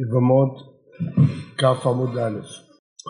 יבמות כ' עמוד א'.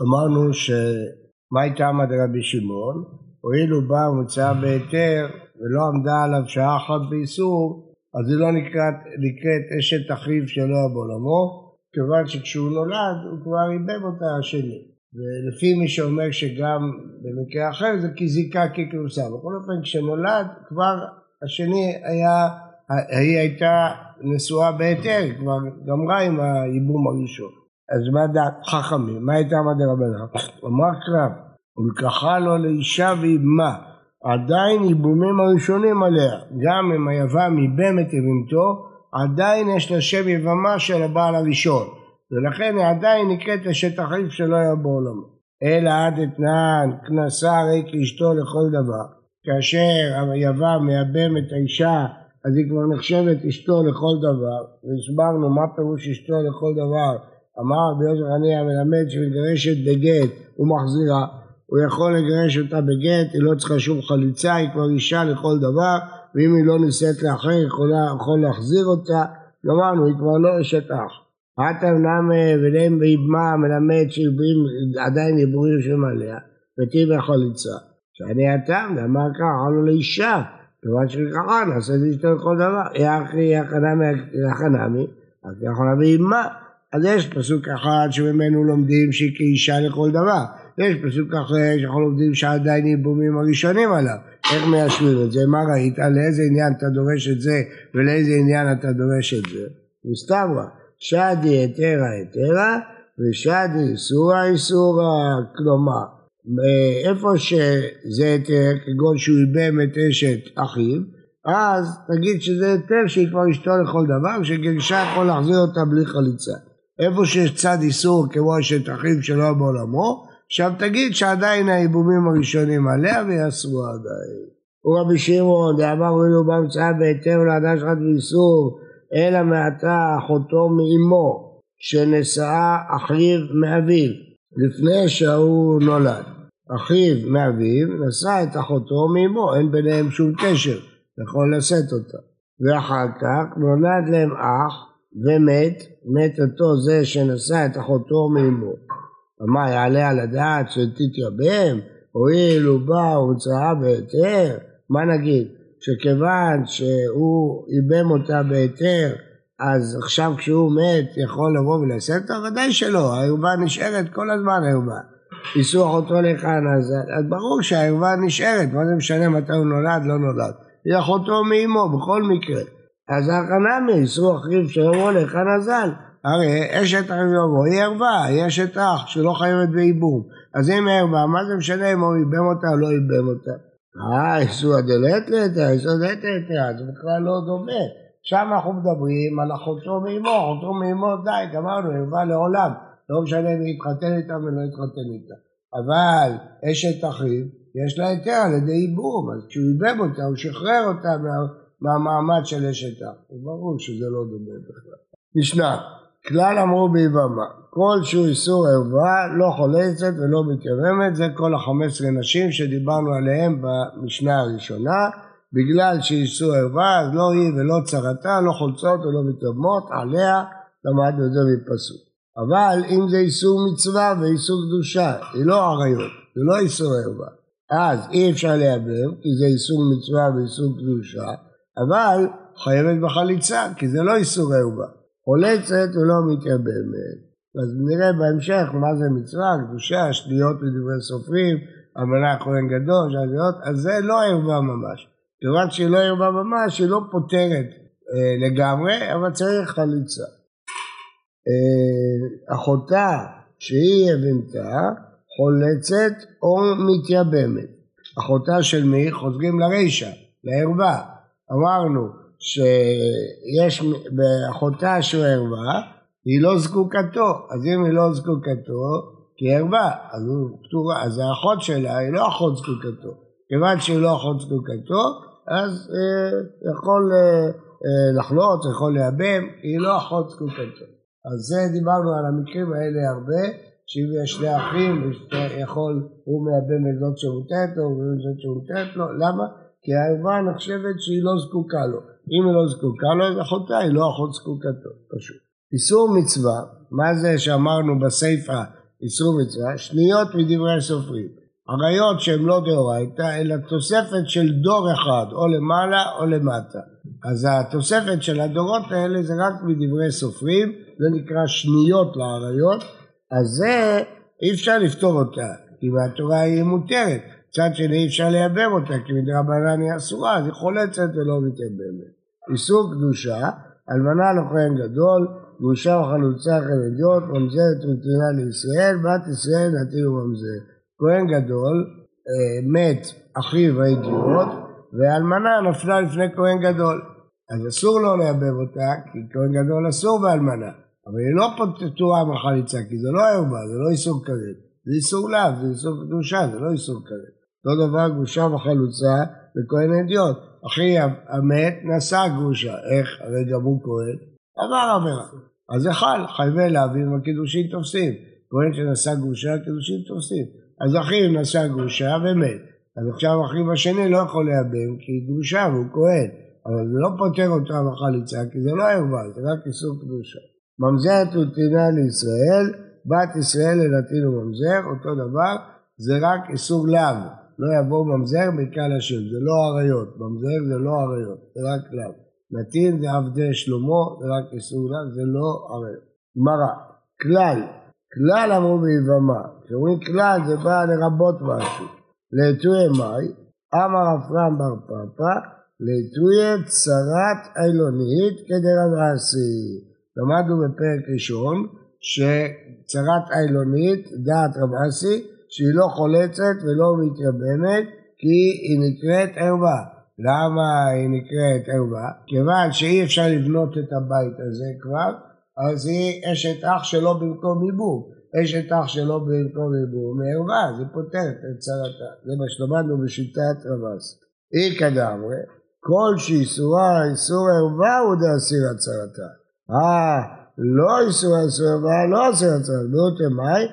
אמרנו שמה הייתה עמד רבי שמעון? הואיל הוא בא ומצאה בהיתר ולא עמדה עליו שעה אחת באיסור, אז היא לא נקראת, נקראת אשת אחיו שלא היה בעולמו, כיוון שכשהוא נולד הוא כבר איבב אותה השני. ולפי מי שאומר שגם במקרה אחר זה כזיקה ככרוסה. בכל אופן כשנולד כבר השני היה, היא הייתה נשואה בהיתר, כבר גמרה עם הייבום הראשון. אז מה דעת חכמים? מה הייתה מה דרבנן? אמר קרב, ולקחה לו לאישה ואיבמה, עדיין ייבומים הראשונים עליה, גם אם היבם ייבם את יבמתו, עדיין יש לה שם יבמה של הבעל הראשון, ולכן היא עדיין נקראת אשת אחיו שלא היה בעולמו. אלא עד אתנן, כנסה ריק אשתו לכל דבר, כאשר היבם מייבם את האישה אז היא כבר נחשבת אשתו לכל דבר, והסברנו מה פירוש אשתו לכל דבר, אמר רבי יוסף חניה מלמד שמגרשת בגט ומחזירה, הוא יכול לגרש אותה בגט, היא לא צריכה שום חליצה, היא כבר אישה לכל דבר, ואם היא לא נישאת לאחר, יכולה, יכול להחזיר אותה, גמרנו, היא כבר לא אשת אח. עטר נמי ולהם באיבמה מלמד שיבורים עדיין יבורים שם עליה, וטיבה חליצה. שאני הטעם, ואמר ככה, אמרנו לאישה, כיוון שככה נעשה את אשתו לכל דבר. יחי יחנמי, אז יחנמי אימה. אז יש פסוק אחד שממנו לומדים שהיא כאישה לכל דבר. יש פסוק אחר שאנחנו לומדים שעדיין ייבומים הראשונים עליו. איך מיישבים את זה? מה ראית? לאיזה עניין אתה דורש את זה ולאיזה עניין אתה דורש את זה? מסתברא. שדי היתרה היתרה ושדי איסורה איסורה. כלומר, איפה שזה היתר, כגון שהוא איבם את אשת אחיו, אז תגיד שזה היתר שהיא כבר אשתו לכל דבר, שגירשה יכול להחזיר אותה בלי חליצה. איפה שיש צד איסור כמו אשת אחיו שלא בעולמו, עכשיו תגיד שעדיין האיבומים הראשונים עליה ויעשו עדיין. הוא רבי שמעון, דאמר אילו בהמצאה בהיתר לאדם שלך באיסור, אלא מעתה אחותו מאמו, שנשאה אחיו מאביו, לפני שההוא נולד. אחיו מאביו נשא את אחותו מאמו, אין ביניהם שום קשר, יכול לשאת אותה. ואחר כך נולד להם אח ומת, מת אותו זה שנשא את אחותו מאמו. מה יעלה על הדעת שתתייבם? הואיל הוא בא ומצאה בהיתר? מה נגיד? שכיוון שהוא איבם אותה בהיתר אז עכשיו כשהוא מת יכול לבוא ולשאת אותה? ודאי שלא, הערווה נשארת כל הזמן הערווה. ניסוח אותו לכאן, אז, ברור שהערווה נשארת, מה זה משנה מתי הוא נולד, לא נולד. היא אחותו מאמו בכל מקרה. אז הכנמי, איסור אחיו שאומרו לכאן הזל. הרי אשת אחיו היא ערווה, היא אשת אח שלא חייבת בייבום. אז אם ערווה, מה זה משנה אם הוא ייבם אותה או לא ייבם אותה? אה, איסור הדלת לתא, איסור הדלת לתא, זה בכלל לא דומה. שם אנחנו מדברים על אחותו מאמו, אחותו מאמו די, גמרנו, ערווה לעולם. לא משנה אם יתחתן איתה ולא יתחתן איתה. אבל אשת אחיו, יש לה היתר על ידי ייבום, אז כשהוא ייבם אותה, הוא שחרר אותה מה, מהמעמד של אשת אח. ברור שזה לא דומה בכלל. משנה, כלל אמרו ביבמה, כל שהוא איסור ערווה, לא חולצת ולא מתייממת, זה כל החמש עשרה נשים שדיברנו עליהן במשנה הראשונה, בגלל שאיסור ערווה, אז לא היא ולא צרתה, לא חולצות ולא מתייממות, עליה למדנו את זה מפסוק. אבל אם זה איסור מצווה ואיסור קדושה, זה לא עריות, זה לא איסור ערווה. אז אי אפשר לייבם, כי זה איסור מצווה ואיסור קדושה, אבל חייבת בחליצה, כי זה לא איסור ערווה. חולצת ולא מתייבמת. אז נראה בהמשך מה זה מצווה, קדושה, שטויות לדברי סופרים, אמנה כהן גדול, שטויות, אז זה לא ערווה ממש. כיוון שהיא לא ערווה ממש, היא לא פותרת אה, לגמרי, אבל צריך חליצה. אה, אחותה שהיא יבמתה חולצת או מתייבמת. אחותה של מי? חוזרים לרישה, לערווה. אמרנו שיש באחותה של ערווה היא לא זקוקתו, אז אם היא לא זקוקתו כי ערווה, אז פטורה, אז האחות שלה היא לא אחות זקוקתו. כיוון שהיא לא אחות זקוקתו, אז אה, יכול אה, אה, יכול לייבם, היא לא אחות זקוקתו. אז זה דיברנו על המקרים האלה הרבה, שאם יש שני אחים, יכול, הוא את זאת שמותרת לו, ואת זאת שמותרת לו, למה? כי הערווה נחשבת שהיא לא זקוקה לו. אם היא לא זקוקה לו, אז אחותה היא לא אחות זקוקתו, פשוט. איסור מצווה, מה זה שאמרנו בסיפא איסור מצווה? שניות מדברי הסופרים. עריות שהן לא דאורייתא, אלא תוספת של דור אחד, או למעלה או למטה. אז התוספת של הדורות האלה זה רק מדברי סופרים, זה נקרא שניות לעריות, אז זה אי אפשר לפתור אותה, כי מהתורה היא מותרת. מצד שני אי אפשר לייבם אותה, כי מדרבנן היא אסורה, אז היא חולצת ולא מתייבמת. איסור קדושה, אלמנה לכהן גדול, גרושה וחלוצה חרדיות, ממזרת ונתינה לישראל, בת ישראל נתין וממזר. כהן גדול, אה, מת אחיו הידיעות, ואלמנה נפלה לפני כהן גדול. אז אסור לו לייבב אותה, כי כהן גדול אסור באלמנה. אבל היא לא פטורה מחליצה, כי זה לא ערווה, זה לא איסור כרת. זה איסור לאו, זה איסור קדושה, זה לא איסור כרת. אותו דבר גרושה וחלוצה וכהן אדיוט. אחי המת נשא גרושה, איך? הרי גם הוא כהן, עבר עבירה. אז זה חל, חייבי להבין והקידושין תופסים. כהן שנשא גרושה, הקידושין תופסים. אז אחיו נשא גרושה ומת. אז עכשיו אחיו השני לא יכול לייבם כי היא גרושה והוא כהן. אבל זה לא פותר אותה בחליצה כי זה לא ערווה, זה רק איסור קדושה. ממזרת ותינה לישראל, בת ישראל לנתין וממזר, אותו דבר, זה רק איסור לאו. לא יבוא ממזר מקהל השם, זה לא עריות, ממזר זה לא עריות, זה רק לאו. נתין זה עבדי שלמה, זה רק איסור לאו, זה לא עריות. גמרא, כלל, כלל אמרו ביבמה, כשאומרים כלל זה בא לרבות משהו. לעטויי מאי, אמר אפרם בר פאפא, לעטויי צרת אילונית כדרבסי. למדנו בפרק ראשון שצרת אילונית, דעת רב אסי, שהיא לא חולצת ולא מתייבמת כי היא נקראת ערווה. למה היא נקראת ערווה? כיוון שאי אפשר לבנות את הבית הזה כבר, אז היא אשת אח שלו במקום ייבום. אשת אח שלו במקום ייבום מערווה, זה פותרת את צרתה. זה מה שלמדנו בשיטת רבס. אי כדאמרי, כל שאיסורה איסור ערווה הוא דאסיר הצרתה. אה, לא איסור איסור ערווה, לא אסיר הצרתה. מיעוט אמי,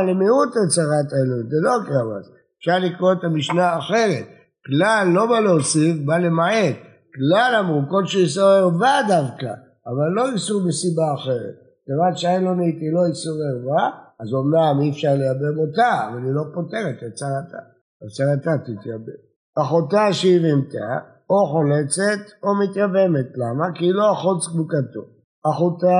על מיעוט הצרת האלוהים, זה לא קרבס. אפשר לקרוא את המשנה אחרת. כלל לא בא להוסיף, בא למעט. כלל אמרו, כל שאיסור ערווה דווקא. אבל לא איסור מסיבה אחרת. כיוון שהאילונית היא לא איסור ערווה, אז אומנם אי אפשר לייבם אותה, אבל היא לא פותרת את צרתה. אז צרתה תתייבם. אחותה שהבהמתה, או חולצת או מתייבמת. למה? כי היא לא אחות צדוקתו. אחותה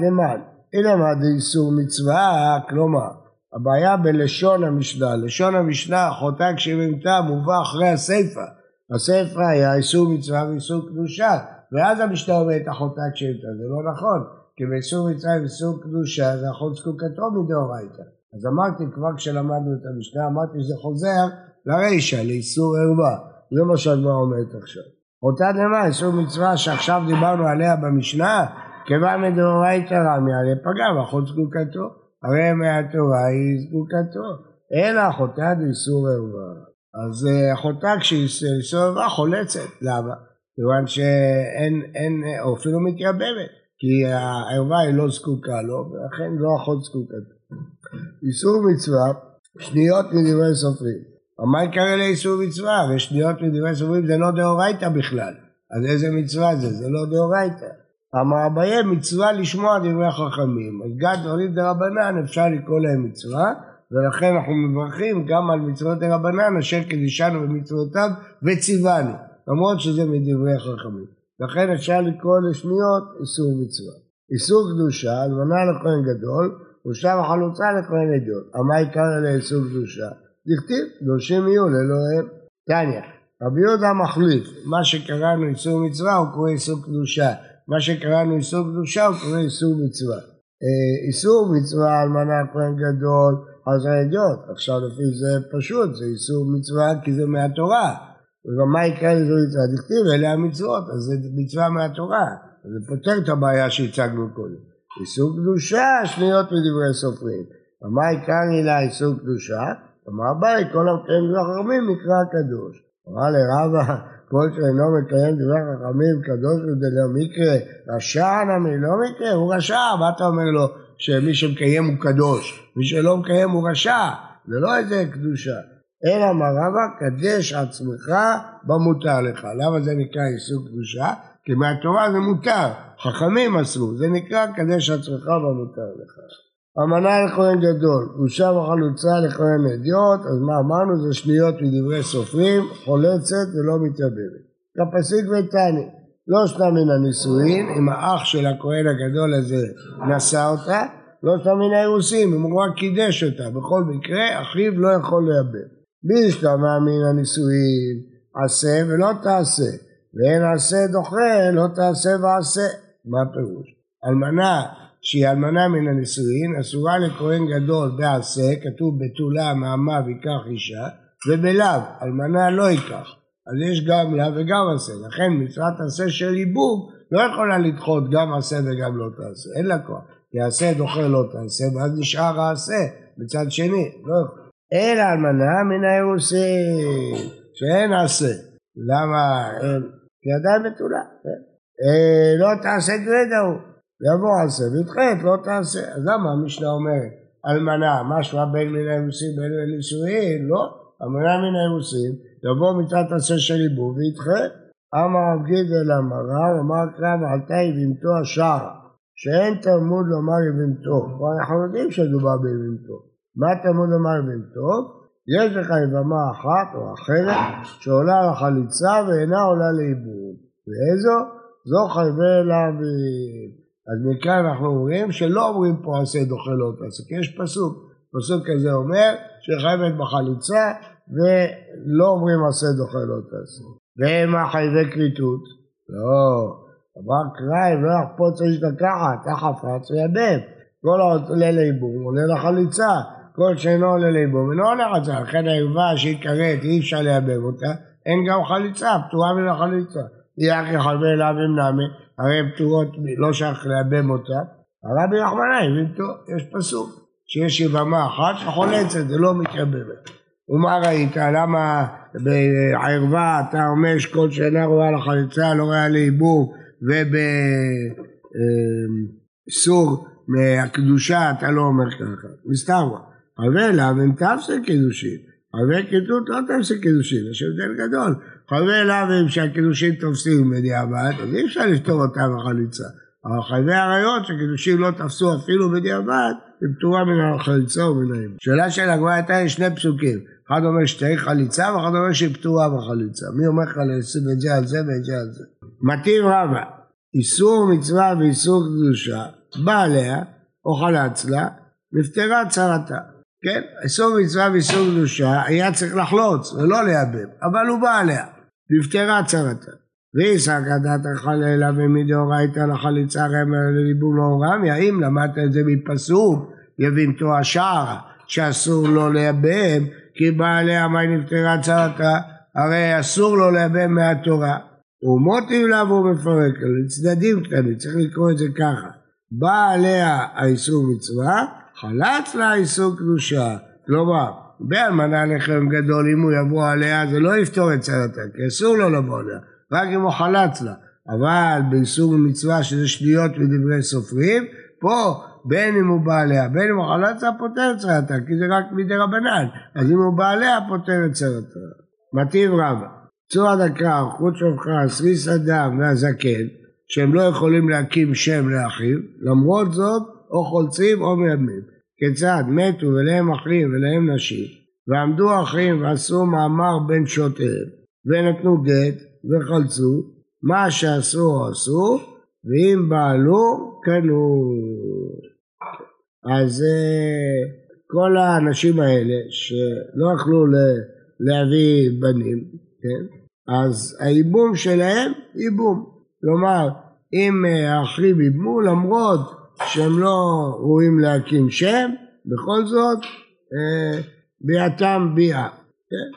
דמן. הנה מה דאיסור מצווה, כלומר, הבעיה בלשון המשנה. לשון המשנה, אחותה כשהבהמתה מובא אחרי הסיפא. הסיפא היה איסור מצווה ואיסור קדושה. ואז המשנה אומרת אחותה כשאתה, זה לא נכון, כי באיסור מצווה ואיסור קדושה זה אחות זקוקתו מדאורייתא. אז אמרתי כבר כשלמדנו את המשנה, אמרתי שזה חוזר לרישא, לאיסור ערווה. זה מה שהגמרא אומרת עכשיו. אותה דמה, איסור מצווה שעכשיו דיברנו עליה במשנה, כיוון מדאורייתא רמי, הרי פגע באחות זקוקתו. הרי מהתורה היא זקוקתו. אלא אחותה דאיסור ערווה. אז אחותה כשהיא איסור ערווה חולצת. למה? כיוון שאין, אין, או אפילו מתייבמת, כי הערווה היא לא זקוקה לו, ולכן לא אחות זקוקה. איסור מצווה, שניות מדברי סופרים. מה יקרה לאיסור מצווה? ושניות מדברי סופרים זה לא דאורייתא בכלל. אז איזה מצווה זה? זה לא דאורייתא. אמר אביי מצווה לשמוע דברי החכמים. אז גם דברים דרבנן אפשר לקרוא להם מצווה, ולכן אנחנו מברכים גם על מצוות דרבנן אשר קידישנו במצוותיו וציוונו. למרות שזה מדברי חכמים. לכן אפשר לקרוא לשניות איסור מצווה. איסור קדושה, אלמנה לכהן גדול, ושם החלוצה לכהן עדיון. מה עיקר לאיסור קדושה? דכתיב, קדושים יהיו לאלוהיהם. תניא, רבי יהודה מחליף, מה שקראנו איסור מצווה הוא קורא איסור קדושה, מה שקראנו איסור קדושה הוא קורא איסור מצווה. איסור מצווה אלמנה כהן גדול, אז העדיון, עכשיו לפי זה פשוט, זה איסור מצווה כי זה מהתורה. וגם מה יקרה לזו מצווה? דכתיב אלה המצוות, אז זה מצווה מהתורה, זה פותר את הבעיה שהצגנו קודם. איסור קדושה, שניות מדברי סופרים. ומה עיקר הילה איסור קדושה? אמר אביי, כל המקיים דברי חכמים נקרא קדוש. אמר לרבה, כל שאינו מקיים דברי חכמים קדוש ודלא מקרה, רשע נמי לא מקרה, הוא רשע, מה אתה אומר לו שמי שמקיים הוא קדוש, מי שלא מקיים הוא רשע, זה לא איזה קדושה. אלא אמר רבא, קדש עצמך במותר לך. למה זה נקרא איסור קדושה? כי מהתורה זה מותר, חכמים אסרו, זה נקרא קדש עצמך במותר לך. אמנה לכהן גדול, גושה וחלוצה לכהן אדיוט, אז מה אמרנו? זה שניות מדברי סופרים, חולצת ולא מתייבבת. כפסיק ותני, לא שנה מן הנישואין, אם האח של הכהן הגדול הזה נשא אותה, לא שנה מן האירוסין, אם הוא רק קידש אותה, בכל מקרה אחיו לא יכול לייבב. בישתמע מן הנישואין, עשה ולא תעשה, ואין עשה דוחה, לא תעשה ועשה. מה הפירוש? אלמנה שהיא אלמנה מן הנישואין, אסורה לכהן גדול בעשה, כתוב בתולה מאמה ויקח אישה, ובלאו, אלמנה לא ייקח. אז יש גם לה וגם עשה. לכן מצוות עשה של ייבום לא יכולה לדחות גם עשה וגם לא תעשה. אין לה כוח. כי עשה דוחה לא תעשה, ואז נשאר העשה בצד שני. לא יכול. אלא אלמנה מן האירוסין, שאין עשה. למה? אין? כי עדיין בתולה. כן? אה, לא תעשה גרדה הוא. יבוא עשה וידחת לא תעשה. אז למה המשנה אומרת אלמנה, משמע בין מן האירוסין בין מן הנישואין? לא. אלמנה מן האירוסין יבוא מצוות עשה של ליבו וידחה. אמר רב גידל אמר אמר קרב עלתה יבימתו השער שאין תלמוד לומר יבימתו. אנחנו יודעים שמדובר ביבימתו. מה תלמוד לומר יבימתו? יש לך יבמה אחת או אחרת שעולה על החליצה ואינה עולה לעיבור. ואיזו? זו חייבי אליו אז מכאן אנחנו אומרים שלא אומרים פה עשה דוחה לא כי יש פסוק, פסוק כזה אומר שחייבת בחליצה ולא אומרים עשה דוחה לא תעשה. ומה חייבי כריתות? לא, אמר קריים לא יחפוץ איש לקחת, תחפץ ויבב. כל העולה ליבום עולה לחליצה, כל שאינו עולה ליבום אינו עולה לחליצה, לכן הערווה שהיא כרת אי אפשר לייבב אותה, אין גם חליצה, פטורה מן החליצה. אחי חלבי אליו עם נמי, הרי פטורות לא שייך לייבם אותה, הרבי רחמנא הבין טוב, יש פסוק שיש יבמה אחת שחולצת, זה לא מתייבמת. ומה ראית? למה בערווה אתה אומר שכל שאינה רואה לחליצה לא רואה לייבום ובאיסור מהקדושה אתה לא אומר ככה, מסתבר. אבל אליו הם תפסק קידושין, אבל כתות לא תפסק קידושין, יש הבדל גדול. חייבי אליו הם שהקידושים תופסים בדיעבד, אז אי אפשר לפתור אותם בחליצה. אבל חייבי עריות שקידושים לא תפסו אפילו בדיעבד, היא פטורה מן החליצה ומן האם. שאלה של הגמרא הייתה לי שני פסוקים. אחד אומר שתהיה חליצה ואחד אומר שהיא פטורה בחליצה. מי אומר לך לשים את זה על זה ואת זה על זה? מתאים רבה, איסור מצווה ואיסור קדושה, בא עליה, או חלץ לה, נפטרה צרתה. כן, איסור מצווה ואיסור קדושה היה צריך לחלוץ ולא לייבם, אבל הוא בא עליה. נפטרה צרתה. ואיסק הדת החלילה ומדאורייתא לחליצה רמר לליבום לא רמי, האם למדת את זה מפסוק יבימתו השער שאסור לו לייבם כי בעליה מה נפטרה צרתה הרי אסור לו לייבם מהתורה. ומוטיב לה והוא מפרק לצדדים קטנים צריך לקרוא את זה ככה. בא עליה האיסור מצווה חלץ לה האיסור קדושה כלומר באלמנה לחם גדול, אם הוא יבוא עליה זה לא יפתור את צרתה, כי אסור לו לבוא עליה, רק אם הוא חלץ לה. אבל באיסור מצווה שזה שניות מדברי סופרים, פה בין אם הוא בא עליה, בין אם הוא חלץ לה פותר את צרתה, כי זה רק מדי רבנן, אז אם הוא בא עליה פותר את צרתה. מטיב רבה, צור הדקה, חוץ שופחה, סריס אדם והזקן, שהם לא יכולים להקים שם לאחיו, למרות זאת או חולצים או מייבמים. כיצד מתו ולהם אחים ולהם נשים ועמדו אחים ועשו מאמר בין שותיהם ונתנו גט וחלצו מה שעשו עשו ואם בעלו קנו אז אה, כל האנשים האלה שלא יכלו להביא בנים כן? אז הייבום שלהם ייבום כלומר אם אה, האחים ייבמו למרות שהם לא ראויים להקים שם, בכל זאת אה, ביאתם ביאה, כן?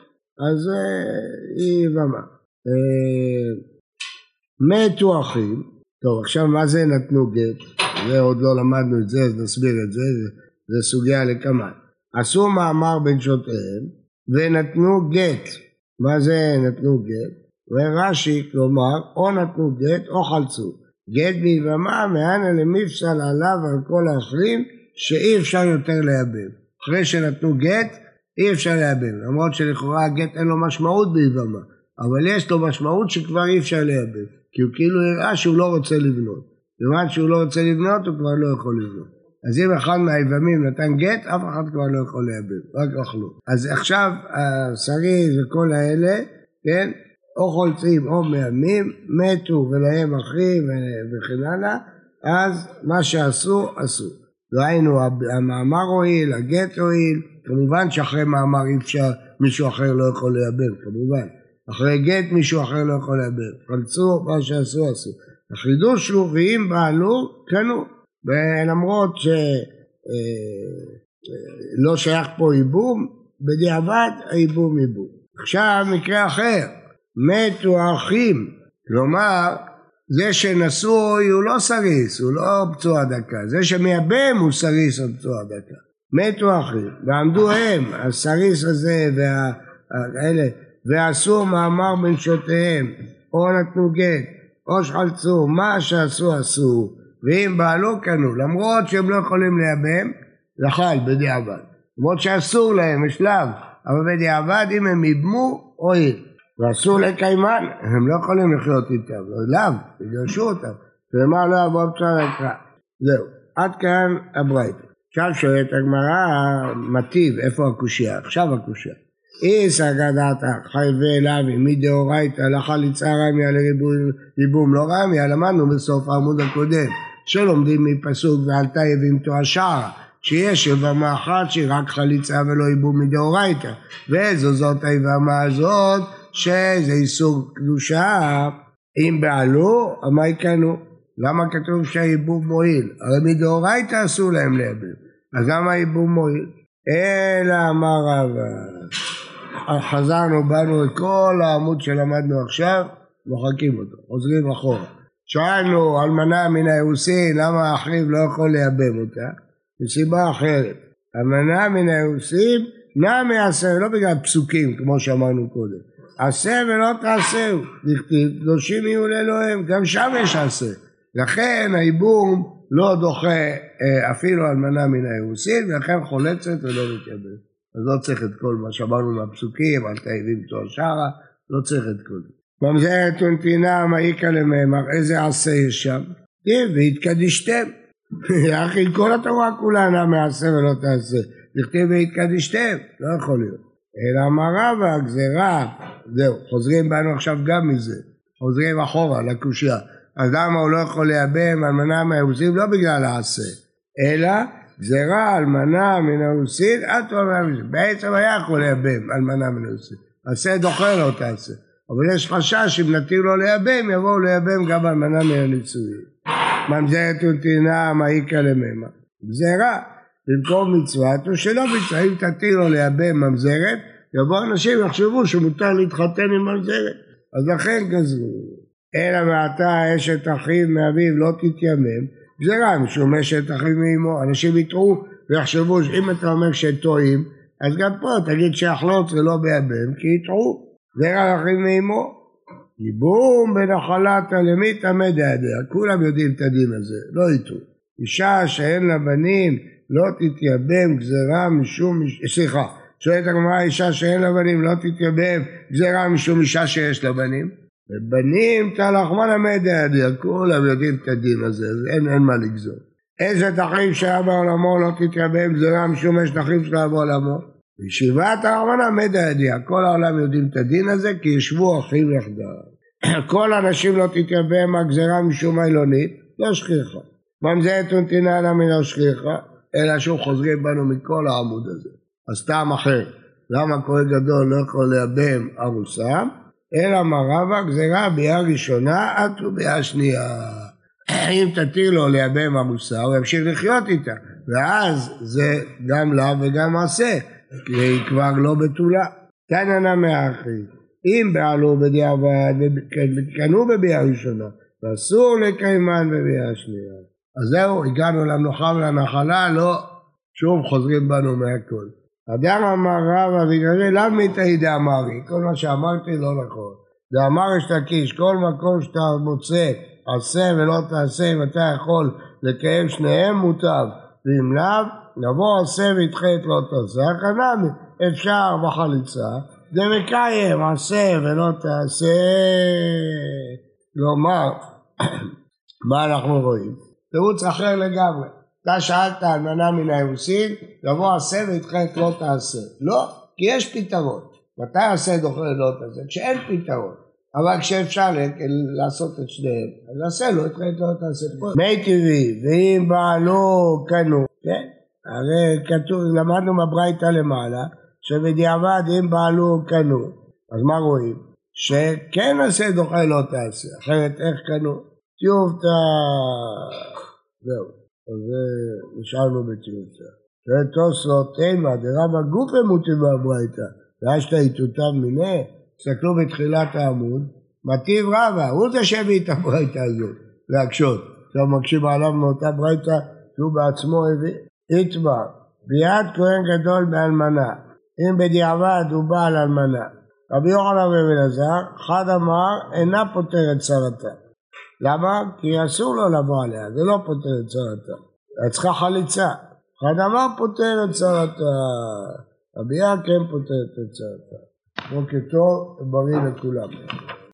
אז אה, היא יבמה. אה, מתו אחים, טוב עכשיו מה זה נתנו גט? זה עוד לא למדנו את זה אז נסביר את זה, זה, זה סוגיה לקמן. עשו מאמר בהן ונתנו גט, מה זה נתנו גט? ורש"י כלומר או נתנו גט או חלצו גט ביבמה מהני למיפסל עליו על כל האחרים שאי אפשר יותר לייבם. אחרי שנתנו גט אי אפשר לייבם, למרות שלכאורה הגט אין לו משמעות ביבמה, אבל יש לו משמעות שכבר אי אפשר לייבם, כי הוא כאילו הראה שהוא לא רוצה לבנות. כיוון שהוא לא רוצה לבנות הוא כבר לא יכול לבנות. אז אם אחד מהיבמים נתן גט, אף אחד כבר לא יכול לייבם, רק אכלו. אז עכשיו השרים וכל האלה, כן, או חולצים או מייבמים, מתו ולהם אחים וכן הלאה, אז מה שעשו, עשו. ראינו, המאמר הועיל, הגט הועיל, כמובן שאחרי מאמר אי אפשר, מישהו אחר לא יכול לייבם, כמובן. אחרי גט מישהו אחר לא יכול לייבם. חלצו, מה שעשו, עשו. החידוש הוא, ואם בעלו, קנו. ולמרות שלא אה, שייך פה ייבום, בדיעבד הייבום ייבום. עכשיו מקרה אחר, מתו האחים, כלומר זה שנשוי הוא לא סריס, הוא לא פצוע דקה, זה שמייבם הוא סריס או פצוע דקה. מתו האחים, ועמדו הם, הסריס הזה והאלה, ועשו מאמר בנשותיהם, או נתנו גט, או שחלצו, מה שעשו עשו, ואם בעלו קנו, למרות שהם לא יכולים לייבם, זחל בדיעבד. למרות שאסור להם, יש לאו, אבל בדיעבד אם הם ייבמו, הועיל. ואסור לקיימן, הם לא יכולים לחיות איתם, לא לאו, יגרשו אותם. ומה לא יבוא בצד הקרא. זהו, עד כאן הברייתא. עכשיו שואלת הגמרא, מטיב, איפה הקושייה? עכשיו הקושייה. אי סגה דעתא חי ואלהבי מדאורייתא לחליצה רמיה לריבום לא רמיה, למדנו בסוף העמוד הקודם. שלומדים מפסוק ועלתה יבימתו השערה, שיש יבמה אחת שהיא רק חליצה ולא ייבום מדאורייתא, ואיזו זאת היבמה הזאת שזה איסור קדושה, אם בעלו, מה יקנו? למה כתוב שהייבום מועיל? הרי מדאורייתא אסור להם לייבם, אז למה הייבום מועיל? אלא אמר רבא, חזרנו, באנו את כל העמוד שלמדנו עכשיו, מוחקים אותו, חוזרים אחורה. שאלנו אלמנה מן האירוסין, למה האחיו לא יכול לייבם אותה? מסיבה אחרת. אלמנה מן האירוסין, נע מעשר, לא בגלל פסוקים כמו שאמרנו קודם. עשה ולא תעשהו, דכתיב קדושים יהיו לאלוהים, גם שם יש עשה. לכן הייבום לא דוחה אה, אפילו אלמנה מן האירוסין, ולכן חולצת ולא מתייבם. אז לא צריך את כל מה שאמרנו מהפסוקים, אל תאבים תואר שרה, לא צריך את כל זה. ממזרת ונתינה מעיקה למאמר, איזה עשה יש שם? והתקדישתם. אחי, כל התורה כולה נע מעשה ולא תעשה. נכתב והתקדישתם, לא יכול להיות. אלא אמרה והגזרה, זהו, חוזרים בנו עכשיו גם מזה. חוזרים אחורה לקושייה. אז למה הוא לא יכול לייבם אלמנה מהאירוסין? לא בגלל העשה, אלא גזרה אלמנה מן האירוסין אטו אלמנה מהנישואין. בעצם היה יכול לייבם אלמנה מן האירוסין. עשה דוחה לא תעשה. אבל יש חשש אם נתיר לו לייבם, יבואו לייבם גם אלמנה מן הנישואים. ממזרת ונתינה מאי איכא למימר. גזירה, במקום מצווה אטו שלא מצווה, אם תתיר לו לייבם ממזרת, יבואו אנשים ויחשבו שמותר להתחתן עם ממזרת. אז לכן גזרו. אלא מעתה אשת אחיו מאביו לא תתיימם, גזירה משום אשת אחיו מאמו. אנשים יטעו ויחשבו שאם אתה אומר שטועים, אז גם פה תגיד שיחלוץ ולא בייבם, כי יטעו. זרע אחים מאמו. ייבום בנחלתא למי טמא דעדיה, כולם יודעים את הדין הזה, לא יטעו. אישה שאין לה בנים לא תתייבם גזרה משום, סליחה, שואלת הגמרא אישה שאין לה בנים לא תתייבם גזרה משום אישה שיש לה בנים. ובנים תלחמן עמד דעדיה, כולם יודעים את הדין הזה, אין, אין מה לגזור. איזה תחים שהיה בעולמו לא תתייבם גזרה משום יש תחים שהיה בעולמו. בישיבת הארמנה מדה ידיעה, כל העולם יודעים את הדין הזה כי ישבו אחים יחדיו. כל הנשים לא תתייבם הגזרה משום עילונית, לא שכיחה. ממזרת ונתינה לה מן השכיחה, אלא שוב חוזרים בנו מכל העמוד הזה. אז טעם אחר, למה כהן גדול לא יכול לייבם ארוסה, אלא מה רבא גזירה ביאה ראשונה עד וביאה שנייה. אם תתיר לו לייבם ארוסה, הוא ימשיך לחיות איתה, ואז זה גם לאו וגם מעשה. כי היא כבר לא בתולה. תנא נמי אחי, אם בעלו בדיעבד וקנו בביאה ראשונה, ואסור לקיימן בביאה שנייה. אז זהו, הגענו למנוחה ולנחלה, לא, שוב חוזרים בנו מהכל. אדם אמר רבא וגררי, למה מתאי דאמרי? כל מה שאמרתי לא נכון. דאמר יש כל מקום שאתה מוצא, עשה ולא תעשה, אם אתה יכול לקיים שניהם מוטב, ואם לאו, נבוא עשה וידחה את לא תעשה, חנמי, אפשר בחליצה, דמקיים, עשה ולא תעשה. כלומר, מה אנחנו רואים? תירוץ אחר לגמרי. אתה שאלת אלמנה מן האירוסין, יבוא עשה ויתחלק לא תעשה. לא, כי יש פתרון. מתי עשה דוחה לא תעשה? כשאין פתרון. אבל כשאפשר לעשות את שניהם, אז עשה לו את לא תעשה. מי טבעי, ואם בעלו קנו, כן? הרי כתוב, למדנו בברייתא למעלה, שבדיעבד אם בעלו קנו, אז מה רואים? שכן עשה דוחה לא תעשה, אחרת איך קנו? טיובתא, זהו, אז נשארנו בטיובתא. שואל תוספות, תימא דרבא גופי מוטיב בברייתא, ואשתא איתותיו מיניה, תסתכלו בתחילת העמוד, מטיב רבא, הוא זה שהביא את הברייתא הזאת, להקשות. עכשיו מקשיב עליו מאותה ברייתא שהוא בעצמו הביא. איתמר, ביד כהן גדול באלמנה, אם בדיעבד הוא בעל אלמנה. רבי יוחנן רבי אלעזר, אחד אמר, אינה פותרת צרתה. למה? כי אסור לו לבוא עליה, זה לא פותר את צרתה. היא צריכה חליצה. אחד אמר פותר את צרתה. רבי כן פותר את צרתה. בוקר טוב ובריא לכולם.